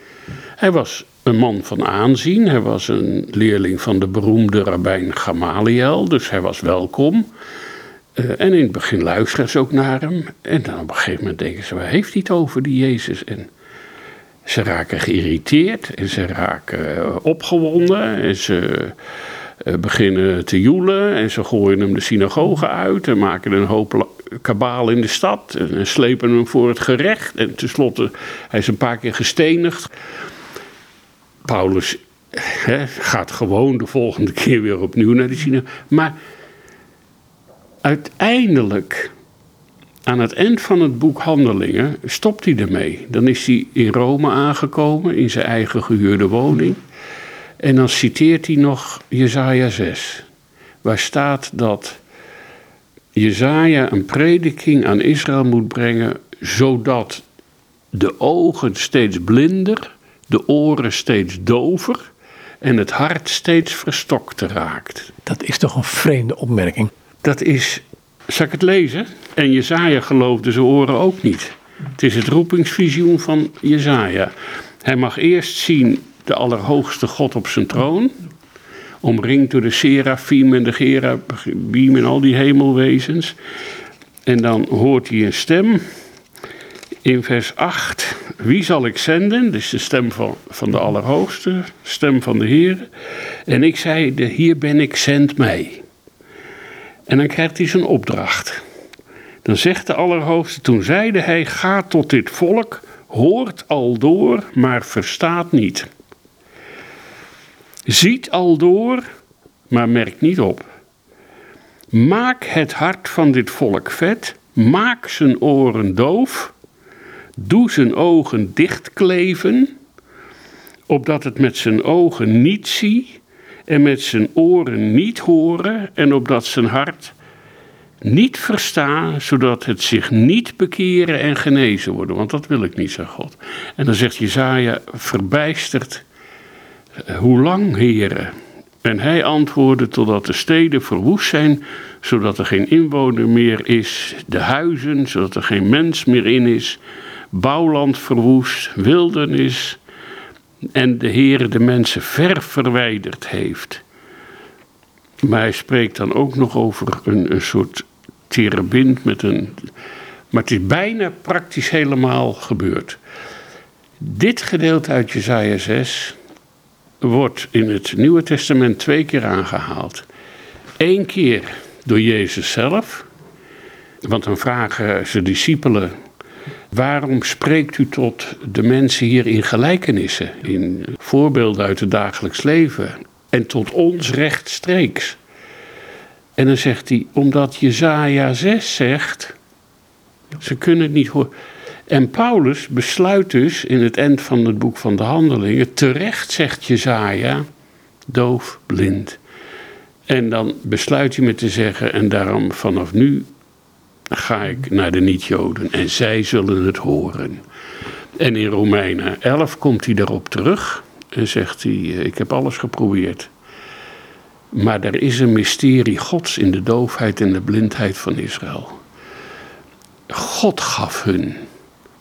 S2: Hij was een man van aanzien. Hij was een leerling van de beroemde rabbijn Gamaliel, dus hij was welkom. Uh, en in het begin luisteren ze ook naar hem. En dan op een gegeven moment denken ze, waar heeft hij het over, die Jezus? En ze raken geïrriteerd en ze raken uh, opgewonden en ze uh, beginnen te joelen en ze gooien hem de synagoge uit en maken een hoop kabaal in de stad en slepen hem voor het gerecht. En tenslotte, hij is een paar keer gestenigd. Paulus gaat gewoon de volgende keer weer opnieuw naar de synagoge. Maar uiteindelijk, aan het eind van het boek Handelingen, stopt hij ermee. Dan is hij in Rome aangekomen, in zijn eigen gehuurde woning. En dan citeert hij nog Jezaja 6, waar staat dat Jezaja een prediking aan Israël moet brengen, zodat de ogen steeds blinder, de oren steeds dover en het hart steeds verstokt raakt.
S1: Dat is toch een vreemde opmerking?
S2: Dat is, zal ik het lezen? En Jezaja geloofde zijn oren ook niet. Het is het roepingsvisioen van Jezaja. Hij mag eerst zien de Allerhoogste God op zijn troon. Omringd door de serafim en de gerubim en al die hemelwezens. En dan hoort hij een stem in vers 8. Wie zal ik zenden? Dus de stem van, van de Allerhoogste, stem van de Heer. En ik zei, hier ben ik, zend mij. En dan krijgt hij zijn opdracht. Dan zegt de Allerhoogste, toen zeide hij, ga tot dit volk, hoort al door, maar verstaat niet. Ziet al door, maar merkt niet op. Maak het hart van dit volk vet, maak zijn oren doof, doe zijn ogen dichtkleven, opdat het met zijn ogen niet zie en met zijn oren niet horen en opdat zijn hart niet verstaan, zodat het zich niet bekeren en genezen worden. Want dat wil ik niet, zegt God. En dan zegt Jezaja, verbijsterd, hoe lang, heren? En hij antwoordde, totdat de steden verwoest zijn, zodat er geen inwoner meer is, de huizen, zodat er geen mens meer in is, bouwland verwoest, wildernis, en de Heere de mensen ver verwijderd heeft. Maar hij spreekt dan ook nog over een, een soort terebint met een. Maar het is bijna praktisch helemaal gebeurd. Dit gedeelte uit Jesaja 6 wordt in het Nieuwe Testament twee keer aangehaald. Eén keer door Jezus zelf, want dan vragen zijn discipelen Waarom spreekt u tot de mensen hier in gelijkenissen, in voorbeelden uit het dagelijks leven en tot ons rechtstreeks? En dan zegt hij, omdat Jezaja 6 zegt, ze kunnen het niet horen. En Paulus besluit dus in het eind van het boek van de Handelingen, terecht zegt Jezaja, doof, blind. En dan besluit hij met te zeggen, en daarom vanaf nu ga ik naar de niet-Joden en zij zullen het horen. En in Romeinen 11 komt hij daarop terug en zegt hij: eh, Ik heb alles geprobeerd. Maar er is een mysterie Gods in de doofheid en de blindheid van Israël. God gaf hun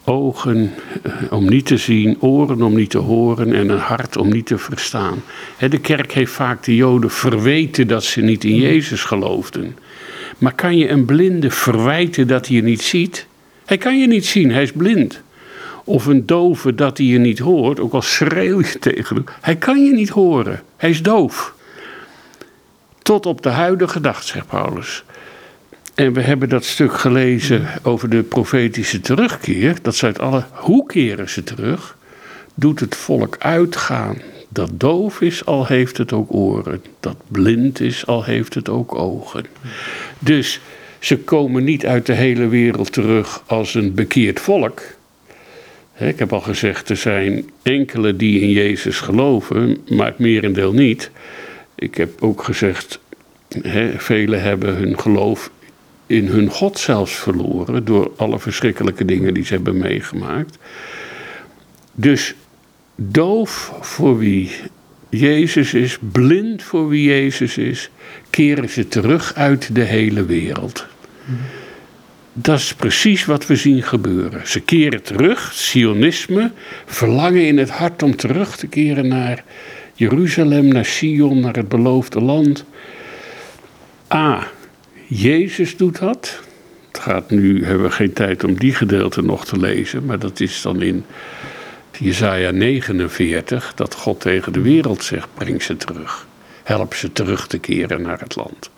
S2: ogen eh, om niet te zien, oren om niet te horen en een hart om niet te verstaan. De kerk heeft vaak de Joden verweten dat ze niet in Jezus geloofden. Maar kan je een blinde verwijten dat hij je niet ziet? Hij kan je niet zien, hij is blind. Of een dove dat hij je niet hoort, ook al schreeuw je tegen hem. Hij kan je niet horen, hij is doof. Tot op de huidige dag, zegt Paulus. En we hebben dat stuk gelezen over de profetische terugkeer. Dat ze uit alle. Hoe keren ze terug? Doet het volk uitgaan. Dat doof is, al heeft het ook oren. Dat blind is, al heeft het ook ogen. Dus ze komen niet uit de hele wereld terug als een bekeerd volk. Ik heb al gezegd, er zijn enkele die in Jezus geloven, maar het merendeel niet. Ik heb ook gezegd, velen hebben hun geloof in hun God zelfs verloren door alle verschrikkelijke dingen die ze hebben meegemaakt. Dus doof voor wie Jezus is, blind voor wie Jezus is, keren ze terug uit de hele wereld. Dat is precies wat we zien gebeuren. Ze keren terug, Sionisme, verlangen in het hart om terug te keren naar Jeruzalem, naar Sion, naar het beloofde land. A. Jezus doet dat. Het gaat nu, hebben we geen tijd om die gedeelte nog te lezen, maar dat is dan in Jesaja 49, dat God tegen de wereld zegt, breng ze terug. Help ze terug te keren naar het land.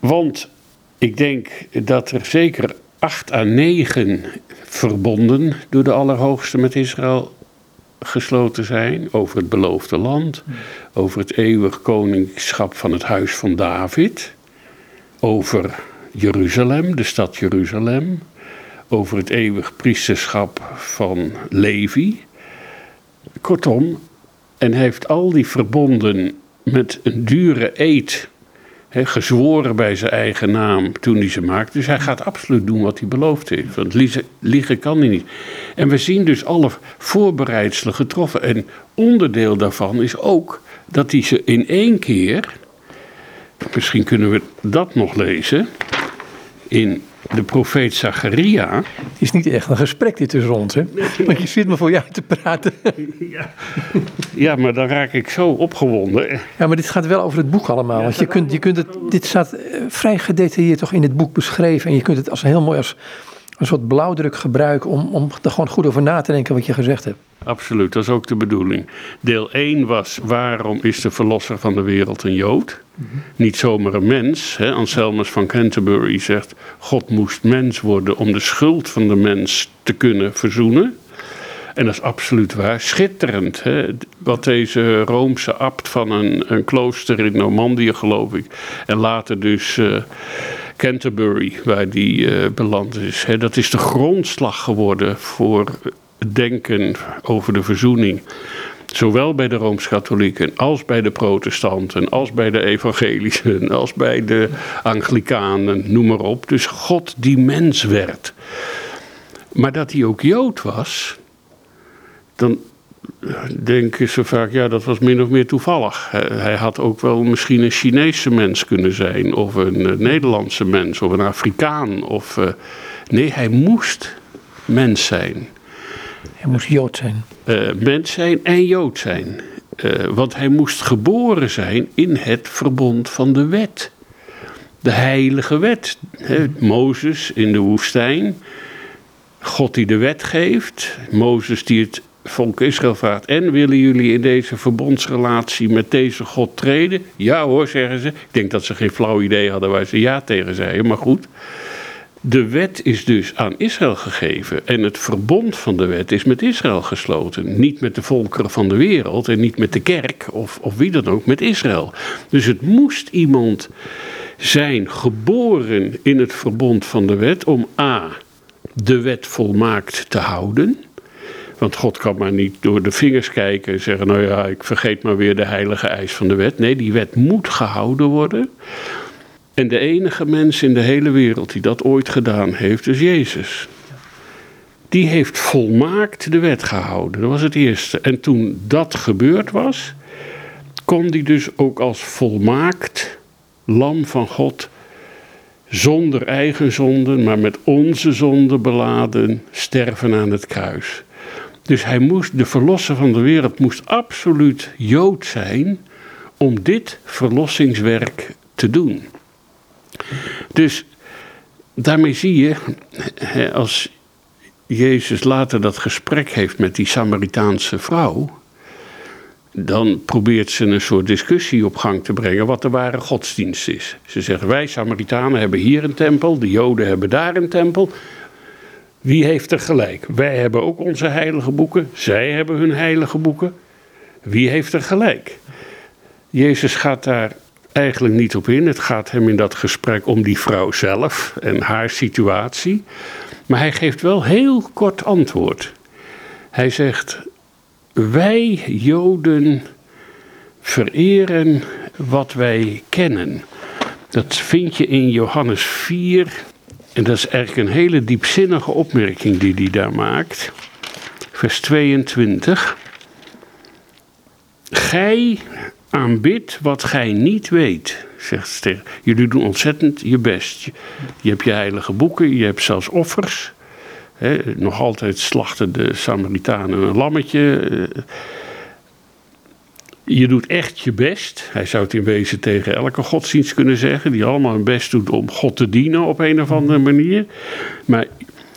S2: Want ik denk dat er zeker acht à negen verbonden door de Allerhoogste met Israël gesloten zijn over het beloofde land, over het eeuwig koningschap van het huis van David, over Jeruzalem, de stad Jeruzalem, over het eeuwig priesterschap van Levi. Kortom, en hij heeft al die verbonden met een dure eed gezworen bij zijn eigen naam toen hij ze maakte. Dus hij gaat absoluut doen wat hij beloofd heeft. Want liegen, kan hij niet. En we zien dus alle voorbereidselen getroffen. En onderdeel daarvan is ook dat hij ze in één keer. Misschien kunnen we dat nog lezen. In de profeet Zacharia. Het
S1: is niet echt een gesprek dit tussen ons, hè? Want je zit me voor jou te praten.
S2: Ja. ja, maar dan raak ik zo opgewonden.
S1: Ja, maar dit gaat wel over het boek allemaal. Want je kunt, je kunt het, dit staat eh, vrij gedetailleerd toch in het boek beschreven. En je kunt het als heel mooi als een soort blauwdruk gebruiken om, om er gewoon goed over na te denken wat je gezegd hebt.
S2: Absoluut, dat is ook de bedoeling. Deel 1 was waarom is de verlosser van de wereld een Jood? Mhm. Niet zomaar een mens. Hè? Anselmus van Canterbury zegt: God moest mens worden om de schuld van de mens te kunnen verzoenen. En dat is absoluut waar. Schitterend. Hè? Wat deze Roomse abt van een, een klooster in Normandië, geloof ik. En later dus. Uh, Canterbury, waar die uh, beland is. Dat is de grondslag geworden voor het denken over de verzoening. Zowel bij de Rooms-Katholieken als bij de protestanten, als bij de evangelischen, als bij de Anglikanen, noem maar op. Dus God die mens werd. Maar dat hij ook Jood was, dan denken ze vaak, ja, dat was min of meer toevallig. Hij had ook wel misschien een Chinese mens kunnen zijn, of een eh, Nederlandse mens, of een Afrikaan. Of, uh, nee, hij moest mens zijn.
S1: Hij moest Jood zijn.
S2: Uh, mens zijn en Jood zijn. want hij moest geboren zijn in het verbond van de wet. De heilige wet. Mozes in de woestijn. God die de wet geeft. Mozes die het volk Israël vraagt: En willen jullie in deze verbondsrelatie met deze God treden? Ja hoor, zeggen ze. Ik denk dat ze geen flauw idee hadden waar ze ja tegen zeiden, maar goed. De wet is dus aan Israël gegeven en het verbond van de wet is met Israël gesloten. Niet met de volkeren van de wereld en niet met de kerk of, of wie dan ook, met Israël. Dus het moest iemand zijn geboren in het verbond van de wet om A. de wet volmaakt te houden. Want God kan maar niet door de vingers kijken en zeggen: Nou ja, ik vergeet maar weer de heilige eis van de wet. Nee, die wet moet gehouden worden. En de enige mens in de hele wereld die dat ooit gedaan heeft, is Jezus. Die heeft volmaakt de wet gehouden. Dat was het eerste. En toen dat gebeurd was, kon die dus ook als volmaakt lam van God zonder eigen zonden, maar met onze zonden beladen, sterven aan het kruis. Dus hij moest, de verlosser van de wereld moest absoluut Jood zijn om dit verlossingswerk te doen. Dus daarmee zie je, als Jezus later dat gesprek heeft met die Samaritaanse vrouw, dan probeert ze een soort discussie op gang te brengen wat de ware godsdienst is. Ze zeggen wij Samaritanen hebben hier een tempel, de Joden hebben daar een tempel. Wie heeft er gelijk? Wij hebben ook onze heilige boeken, zij hebben hun heilige boeken. Wie heeft er gelijk? Jezus gaat daar eigenlijk niet op in. Het gaat hem in dat gesprek om die vrouw zelf en haar situatie. Maar hij geeft wel heel kort antwoord. Hij zegt: Wij Joden vereren wat wij kennen. Dat vind je in Johannes 4. En dat is eigenlijk een hele diepzinnige opmerking die hij daar maakt. Vers 22. Gij aanbidt wat gij niet weet, zegt Ster. Jullie doen ontzettend je best. Je, je hebt je heilige boeken, je hebt zelfs offers. nog altijd slachten de Samaritanen een lammetje. Je doet echt je best. Hij zou het in wezen tegen elke godsdienst kunnen zeggen, die allemaal hun best doet om God te dienen op een of andere manier. Maar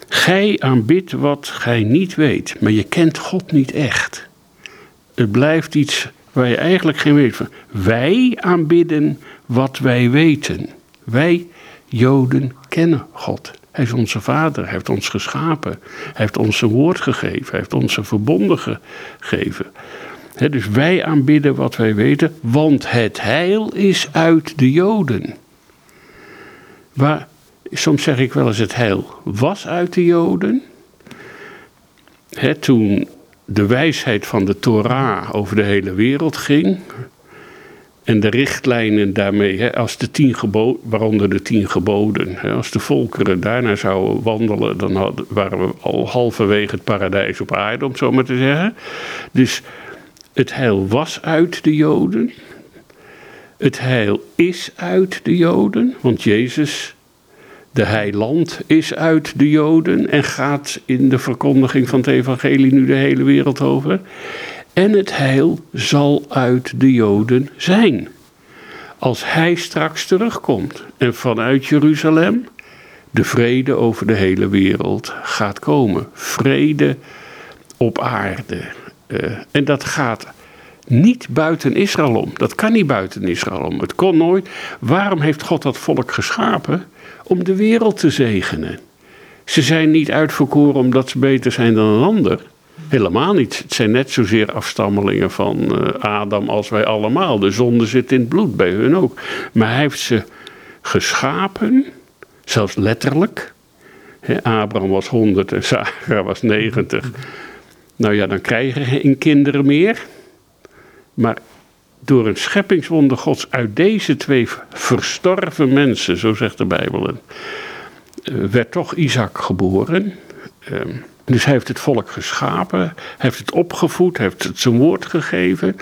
S2: gij aanbidt wat gij niet weet, maar je kent God niet echt. Het blijft iets waar je eigenlijk geen weet van. Wij aanbidden wat wij weten. Wij, Joden, kennen God. Hij is onze vader, hij heeft ons geschapen. Hij heeft ons zijn woord gegeven, hij heeft ons een verbonden gegeven. Dus wij aanbidden wat wij weten, want het heil is uit de Joden. Waar, soms zeg ik wel eens het heil was uit de Joden. toen de wijsheid van de Torah over de hele wereld ging. En de richtlijnen daarmee, als de tien geboden, waaronder de tien geboden, als de volkeren daarna zouden wandelen, dan waren we al halverwege het paradijs op aarde, om zo maar te zeggen. Dus het heil was uit de Joden. Het heil is uit de Joden, want Jezus de heiland is uit de Joden en gaat in de verkondiging van het evangelie nu de hele wereld over. En het heil zal uit de Joden zijn. Als hij straks terugkomt en vanuit Jeruzalem de vrede over de hele wereld gaat komen. Vrede op aarde. Uh, en dat gaat niet buiten Israël om. Dat kan niet buiten Israël om. Het kon nooit. Waarom heeft God dat volk geschapen? om de wereld te zegenen. Ze zijn niet uitverkoren omdat ze beter zijn dan een ander. Helemaal niet. Het zijn net zozeer afstammelingen van uh, Adam als wij allemaal. De zonde zit in het bloed, bij hun ook. Maar hij heeft ze geschapen, zelfs letterlijk. Abraham was 100 en Sarah was 90. Nou ja, dan krijgen je geen kinderen meer. Maar door een scheppingswonder Gods uit deze twee verstorven mensen, zo zegt de Bijbel, eh, werd toch Isaac geboren. Ehm, dus hij heeft het volk geschapen, heeft het opgevoed, heeft het zijn woord gegeven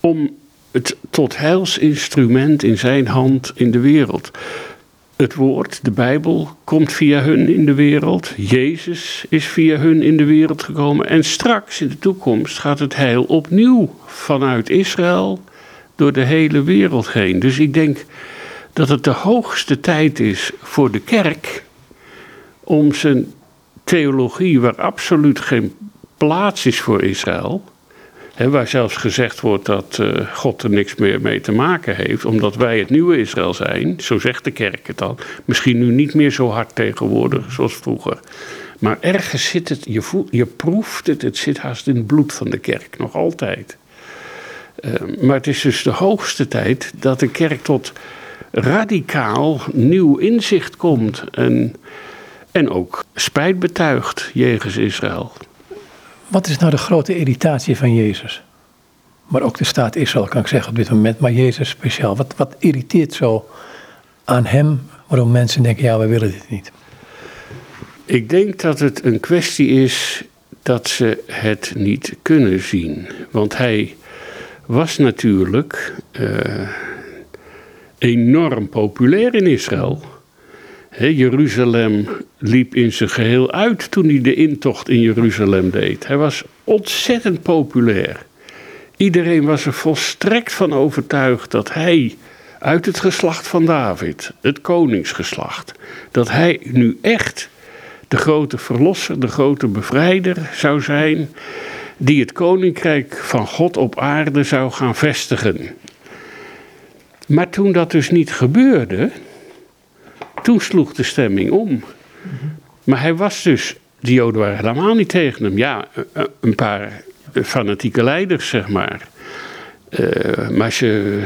S2: om het tot heilsinstrument in zijn hand in de wereld. Het woord, de Bijbel, komt via hun in de wereld. Jezus is via hun in de wereld gekomen. En straks in de toekomst gaat het heil opnieuw vanuit Israël door de hele wereld heen. Dus ik denk dat het de hoogste tijd is voor de kerk om zijn theologie, waar absoluut geen plaats is voor Israël, Waar zelfs gezegd wordt dat uh, God er niks meer mee te maken heeft, omdat wij het nieuwe Israël zijn, zo zegt de kerk het dan. Misschien nu niet meer zo hard tegenwoordig zoals vroeger. Maar ergens zit het, je, je proeft het, het zit haast in het bloed van de kerk, nog altijd. Uh, maar het is dus de hoogste tijd dat de kerk tot radicaal nieuw inzicht komt en, en ook spijt betuigt jegens Israël.
S1: Wat is nou de grote irritatie van Jezus? Maar ook de staat Israël, kan ik zeggen op dit moment, maar Jezus speciaal. Wat, wat irriteert zo aan hem, waarom mensen denken, ja, we willen dit niet?
S2: Ik denk dat het een kwestie is dat ze het niet kunnen zien. Want hij was natuurlijk uh, enorm populair in Israël. Jeruzalem liep in zijn geheel uit toen hij de intocht in Jeruzalem deed. Hij was ontzettend populair. Iedereen was er volstrekt van overtuigd dat hij uit het geslacht van David, het koningsgeslacht, dat hij nu echt de grote verlosser, de grote bevrijder zou zijn. die het koninkrijk van God op aarde zou gaan vestigen. Maar toen dat dus niet gebeurde, toen sloeg de stemming om. Maar hij was dus, de Joden waren helemaal niet tegen hem. Ja, een paar fanatieke leiders, zeg maar. Maar ze,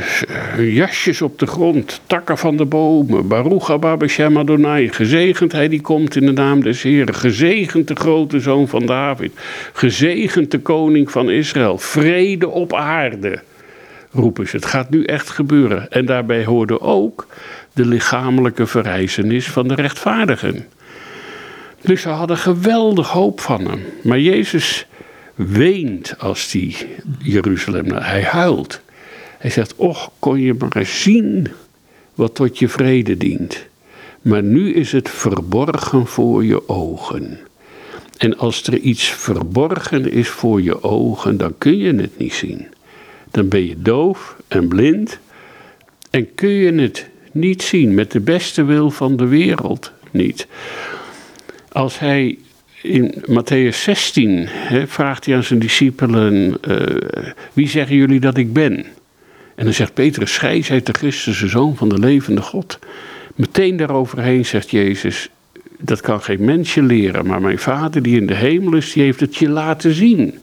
S2: jasjes op de grond, takken van de bomen, Baruch Abba Adonai, gezegend hij die komt in de naam des Heeren, gezegend de grote zoon van David, gezegend de koning van Israël, vrede op aarde, roepen ze. Het gaat nu echt gebeuren. En daarbij hoorde ook de lichamelijke verrijzenis van de rechtvaardigen. Dus ze hadden geweldig hoop van hem. Maar Jezus weent als hij Jeruzalem, hij huilt. Hij zegt, och, kon je maar zien wat tot je vrede dient. Maar nu is het verborgen voor je ogen. En als er iets verborgen is voor je ogen, dan kun je het niet zien. Dan ben je doof en blind en kun je het niet zien met de beste wil van de wereld niet. Als hij in Matthäus 16 vraagt hij aan zijn discipelen: uh, Wie zeggen jullie dat ik ben? En dan zegt Petrus: Gij zijt de Christus, de zoon van de levende God. Meteen daaroverheen zegt Jezus: Dat kan geen mensje leren, maar mijn Vader die in de hemel is, die heeft het je laten zien.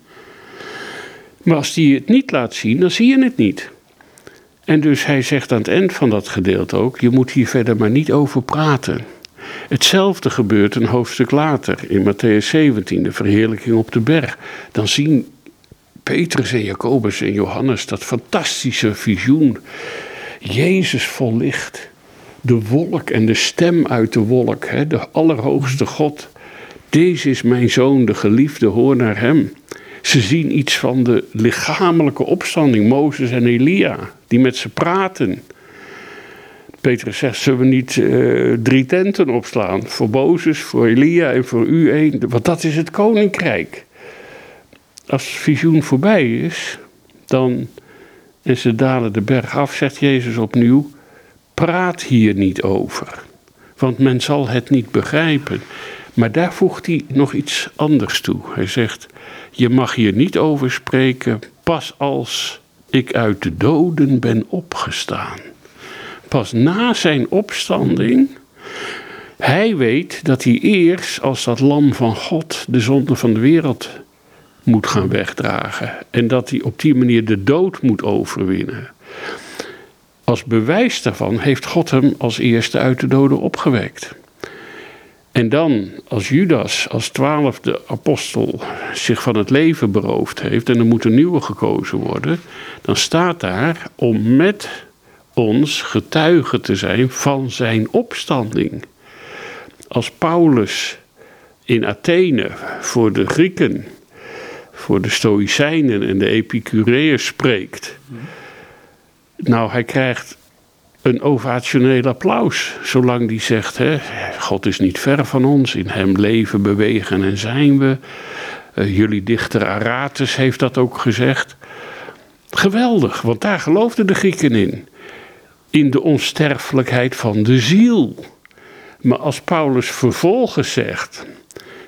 S2: Maar als die het niet laat zien, dan zie je het niet. En dus hij zegt aan het eind van dat gedeelte ook: Je moet hier verder maar niet over praten. Hetzelfde gebeurt een hoofdstuk later in Matthäus 17, de verheerlijking op de berg. Dan zien Petrus en Jacobus en Johannes dat fantastische visioen. Jezus vol licht. De wolk en de stem uit de wolk, hè, de Allerhoogste God. Deze is mijn zoon, de geliefde, hoor naar hem. Ze zien iets van de lichamelijke opstanding, Mozes en Elia, die met ze praten. Petrus zegt, zullen we niet uh, drie tenten opslaan? Voor Mozes, voor Elia en voor u één. Want dat is het koninkrijk. Als het visioen voorbij is, dan, en ze dalen de berg af, zegt Jezus opnieuw, praat hier niet over. Want men zal het niet begrijpen. Maar daar voegt hij nog iets anders toe. Hij zegt, je mag hier niet over spreken, pas als ik uit de doden ben opgestaan pas na zijn opstanding. Hij weet dat hij eerst als dat lam van God de zonde van de wereld moet gaan wegdragen. En dat hij op die manier de dood moet overwinnen. Als bewijs daarvan heeft God hem als eerste uit de doden opgewekt. En dan, als Judas als twaalfde apostel zich van het leven beroofd heeft en er moet een nieuwe gekozen worden, dan staat daar om met ons getuige te zijn van zijn opstanding. Als Paulus in Athene voor de Grieken, voor de Stoïcijnen en de Epicureërs spreekt. Nou, hij krijgt een ovationeel applaus, zolang die zegt: hè, God is niet ver van ons, in Hem leven, bewegen en zijn we. Uh, jullie dichter Aratus heeft dat ook gezegd. Geweldig, want daar geloofden de Grieken in in de onsterfelijkheid van de ziel. Maar als Paulus vervolgens zegt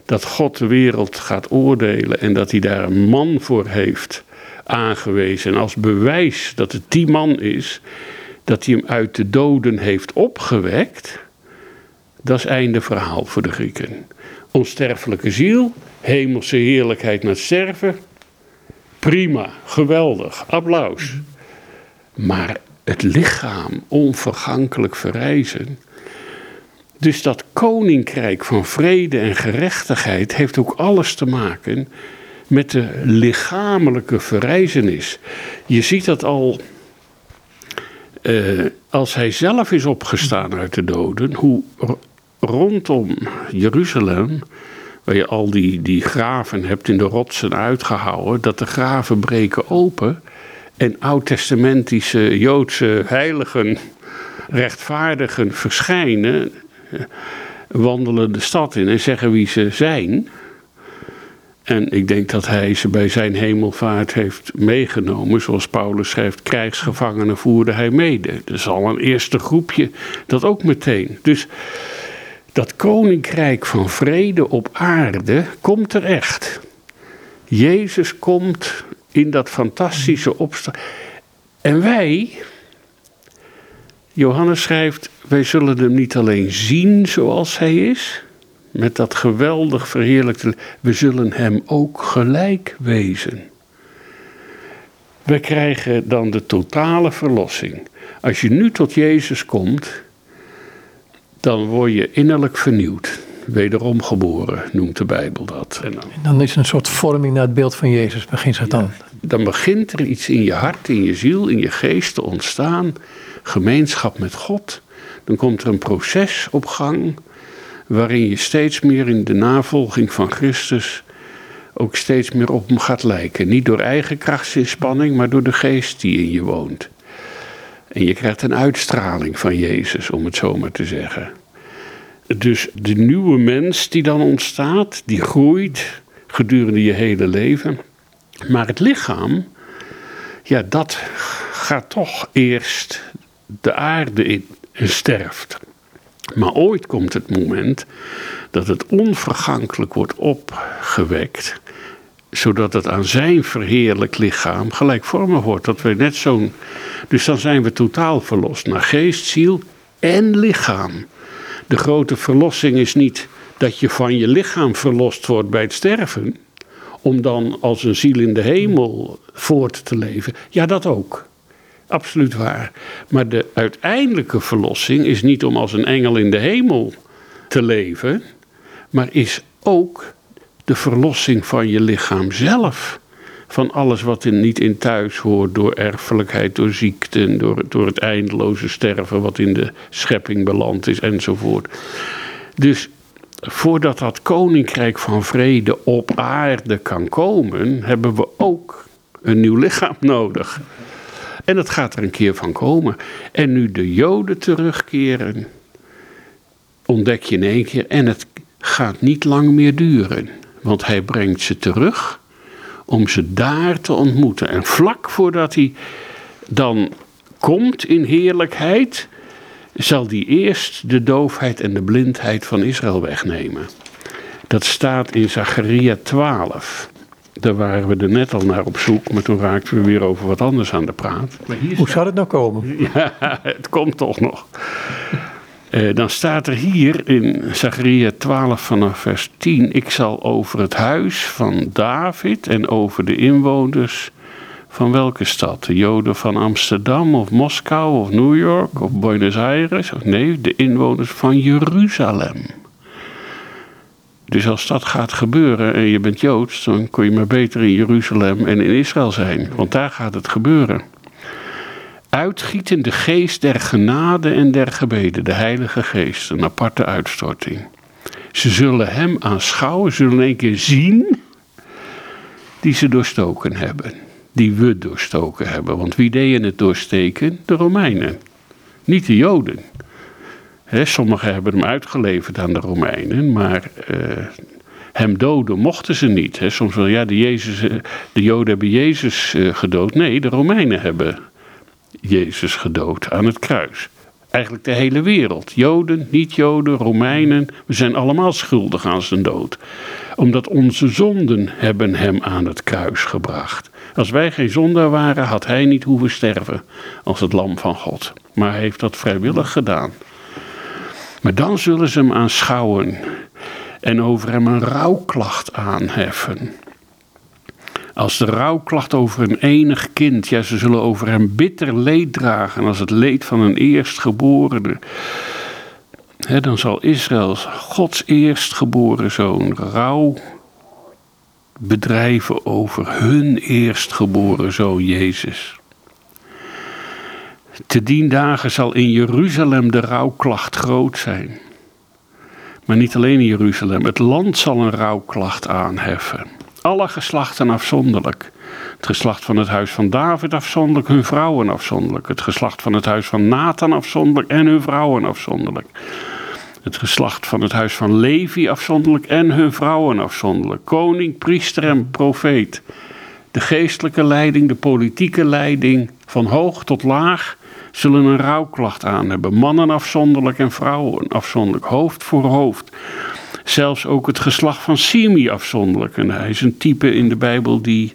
S2: dat God de wereld gaat oordelen en dat hij daar een man voor heeft aangewezen en als bewijs dat het die man is, dat hij hem uit de doden heeft opgewekt, dat is einde verhaal voor de Grieken. Onsterfelijke ziel, hemelse heerlijkheid met sterven, prima, geweldig, applaus. Maar het lichaam onvergankelijk verrijzen. Dus dat koninkrijk van vrede en gerechtigheid heeft ook alles te maken met de lichamelijke verrijzenis. Je ziet dat al uh, als hij zelf is opgestaan uit de doden, hoe rondom Jeruzalem, waar je al die, die graven hebt in de rotsen uitgehouden, dat de graven breken open en oud-testamentische Joodse heiligen, rechtvaardigen verschijnen, wandelen de stad in en zeggen wie ze zijn. En ik denk dat hij ze bij zijn hemelvaart heeft meegenomen. Zoals Paulus schrijft, krijgsgevangenen voerde hij mede. Dus al een eerste groepje, dat ook meteen. Dus dat koninkrijk van vrede op aarde komt er echt. Jezus komt in dat fantastische opstaan. En wij, Johannes schrijft, wij zullen hem niet alleen zien zoals hij is, met dat geweldig verheerlijkte, we zullen hem ook gelijk wezen. We krijgen dan de totale verlossing. Als je nu tot Jezus komt, dan word je innerlijk vernieuwd. Wederom geboren, noemt de Bijbel dat.
S1: En dan, is een soort vorming naar het beeld van Jezus, begint zich dan.
S2: dan begint er iets in je hart, in je ziel, in je geest te ontstaan. Gemeenschap met God. Dan komt er een proces op gang waarin je steeds meer in de navolging van Christus ook steeds meer op hem gaat lijken. Niet door eigen krachtsinspanning, maar door de geest die in je woont. En je krijgt een uitstraling van Jezus, om het zo maar te zeggen. Dus de nieuwe mens die dan ontstaat, die groeit gedurende je hele leven. Maar het lichaam, ja, dat gaat toch eerst de aarde in en sterft. Maar ooit komt het moment dat het onvergankelijk wordt opgewekt, zodat het aan zijn verheerlijk lichaam gelijkvormig wordt. Dat we net zo'n. Dus dan zijn we totaal verlost naar geest, ziel en lichaam. De grote verlossing is niet dat je van je lichaam verlost wordt bij het sterven, om dan als een ziel in de hemel voort te leven. Ja, dat ook. Absoluut waar. Maar de uiteindelijke verlossing is niet om als een engel in de hemel te leven, maar is ook de verlossing van je lichaam zelf. Van alles wat er niet in thuis hoort, door erfelijkheid, door ziekten, door, door het eindeloze sterven wat in de schepping beland is enzovoort. Dus voordat dat koninkrijk van vrede op aarde kan komen, hebben we ook een nieuw lichaam nodig. En dat gaat er een keer van komen. En nu de Joden terugkeren, ontdek je in één keer, en het gaat niet lang meer duren. Want hij brengt ze terug om ze daar te ontmoeten. En vlak voordat hij dan komt in heerlijkheid, zal hij eerst de doofheid en de blindheid van Israël wegnemen. Dat staat in Zacharia 12. Daar waren we er net al naar op zoek, maar toen raakten we weer over wat anders aan de praat.
S1: Hoe zou het nou komen?
S2: Ja, het komt toch nog. Uh, dan staat er hier in Zachariah 12 vanaf vers 10: Ik zal over het huis van David en over de inwoners van welke stad? De Joden van Amsterdam of Moskou of New York of Buenos Aires? Of nee, de inwoners van Jeruzalem. Dus als dat gaat gebeuren en je bent Joods, dan kun je maar beter in Jeruzalem en in Israël zijn, want daar gaat het gebeuren. Uitgieten de geest der genade en der gebeden, de Heilige Geest, een aparte uitstorting. Ze zullen hem aanschouwen, zullen één keer zien die ze doorstoken hebben. Die we doorstoken hebben. Want wie deden het doorsteken? De Romeinen. Niet de Joden sommigen hebben hem uitgeleverd aan de Romeinen, maar uh, hem doden mochten ze niet. soms wel, ja, de, Jezus, eh, de Joden hebben Jezus uh, gedood. Nee, de Romeinen hebben Jezus gedood aan het kruis. Eigenlijk de hele wereld. Joden, niet-Joden, Romeinen. We zijn allemaal schuldig aan zijn dood. Omdat onze zonden hebben hem aan het kruis gebracht. Als wij geen zondaar waren, had hij niet hoeven sterven als het lam van God. Maar hij heeft dat vrijwillig gedaan. Maar dan zullen ze hem aanschouwen en over hem een rouwklacht aanheffen. Als de rouwklacht over een enig kind, ja, ze zullen over hem bitter leed dragen als het leed van een eerstgeborene. Dan zal Israël, Gods eerstgeboren zoon, rouw bedrijven over hun eerstgeboren zoon Jezus. Te dien dagen zal in Jeruzalem de rouwklacht groot zijn. Maar niet alleen in Jeruzalem, het land zal een rouwklacht aanheffen. Alle geslachten afzonderlijk. Het geslacht van het huis van David afzonderlijk, hun vrouwen afzonderlijk. Het geslacht van het huis van Nathan afzonderlijk en hun vrouwen afzonderlijk. Het geslacht van het huis van Levi afzonderlijk en hun vrouwen afzonderlijk. Koning, priester en profeet. De geestelijke leiding, de politieke leiding, van hoog tot laag, zullen een rouwklacht aan hebben. Mannen afzonderlijk en vrouwen afzonderlijk, hoofd voor hoofd. zelfs ook het geslacht van Simi afzonderlijk. En hij is een type in de Bijbel die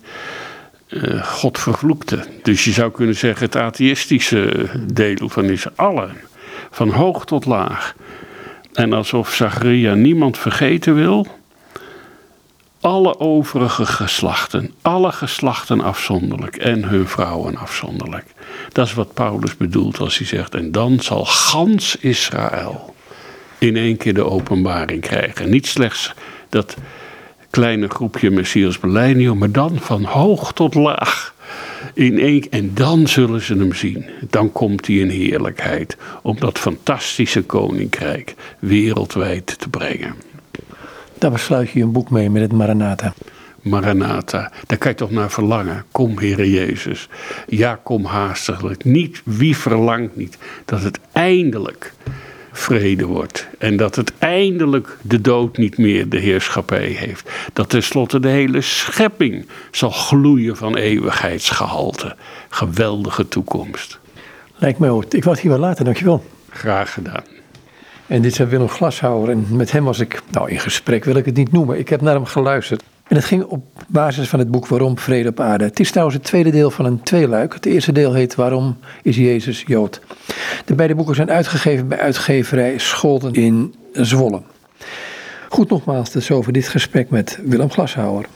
S2: uh, God vervloekte. Dus je zou kunnen zeggen het atheïstische deel van is allen, van hoog tot laag. En alsof Zacharia niemand vergeten wil, alle overige geslachten, alle geslachten afzonderlijk en hun vrouwen afzonderlijk. Dat is wat Paulus bedoelt als hij zegt, en dan zal gans Israël in één keer de openbaring krijgen. Niet slechts dat kleine groepje Messias Beleidnio, maar dan van hoog tot laag. In één, en dan zullen ze hem zien. Dan komt hij in heerlijkheid om dat fantastische koninkrijk wereldwijd te brengen.
S1: Daar besluit je een boek mee met het Maranatha.
S2: Maranatha, daar kan je toch naar verlangen. Kom, Heere Jezus. Ja, kom haastiglijk. Niet, wie verlangt niet dat het eindelijk vrede wordt. En dat het eindelijk de dood niet meer de heerschappij heeft. Dat tenslotte de hele schepping zal gloeien van eeuwigheidsgehalte. Geweldige toekomst.
S1: Lijkt mij ook. Ik was hier wel later, dankjewel.
S2: Graag gedaan.
S1: En dit is Willem Glashouwer. En met hem was ik, nou in gesprek wil ik het niet noemen. Ik heb naar hem geluisterd. En het ging op basis van het boek Waarom Vrede op Aarde. Het is trouwens het tweede deel van een tweeluik. Het eerste deel heet Waarom is Jezus Jood? De beide boeken zijn uitgegeven bij uitgeverij Scholten in Zwolle. Goed nogmaals, dus over dit gesprek met Willem Glashouwer.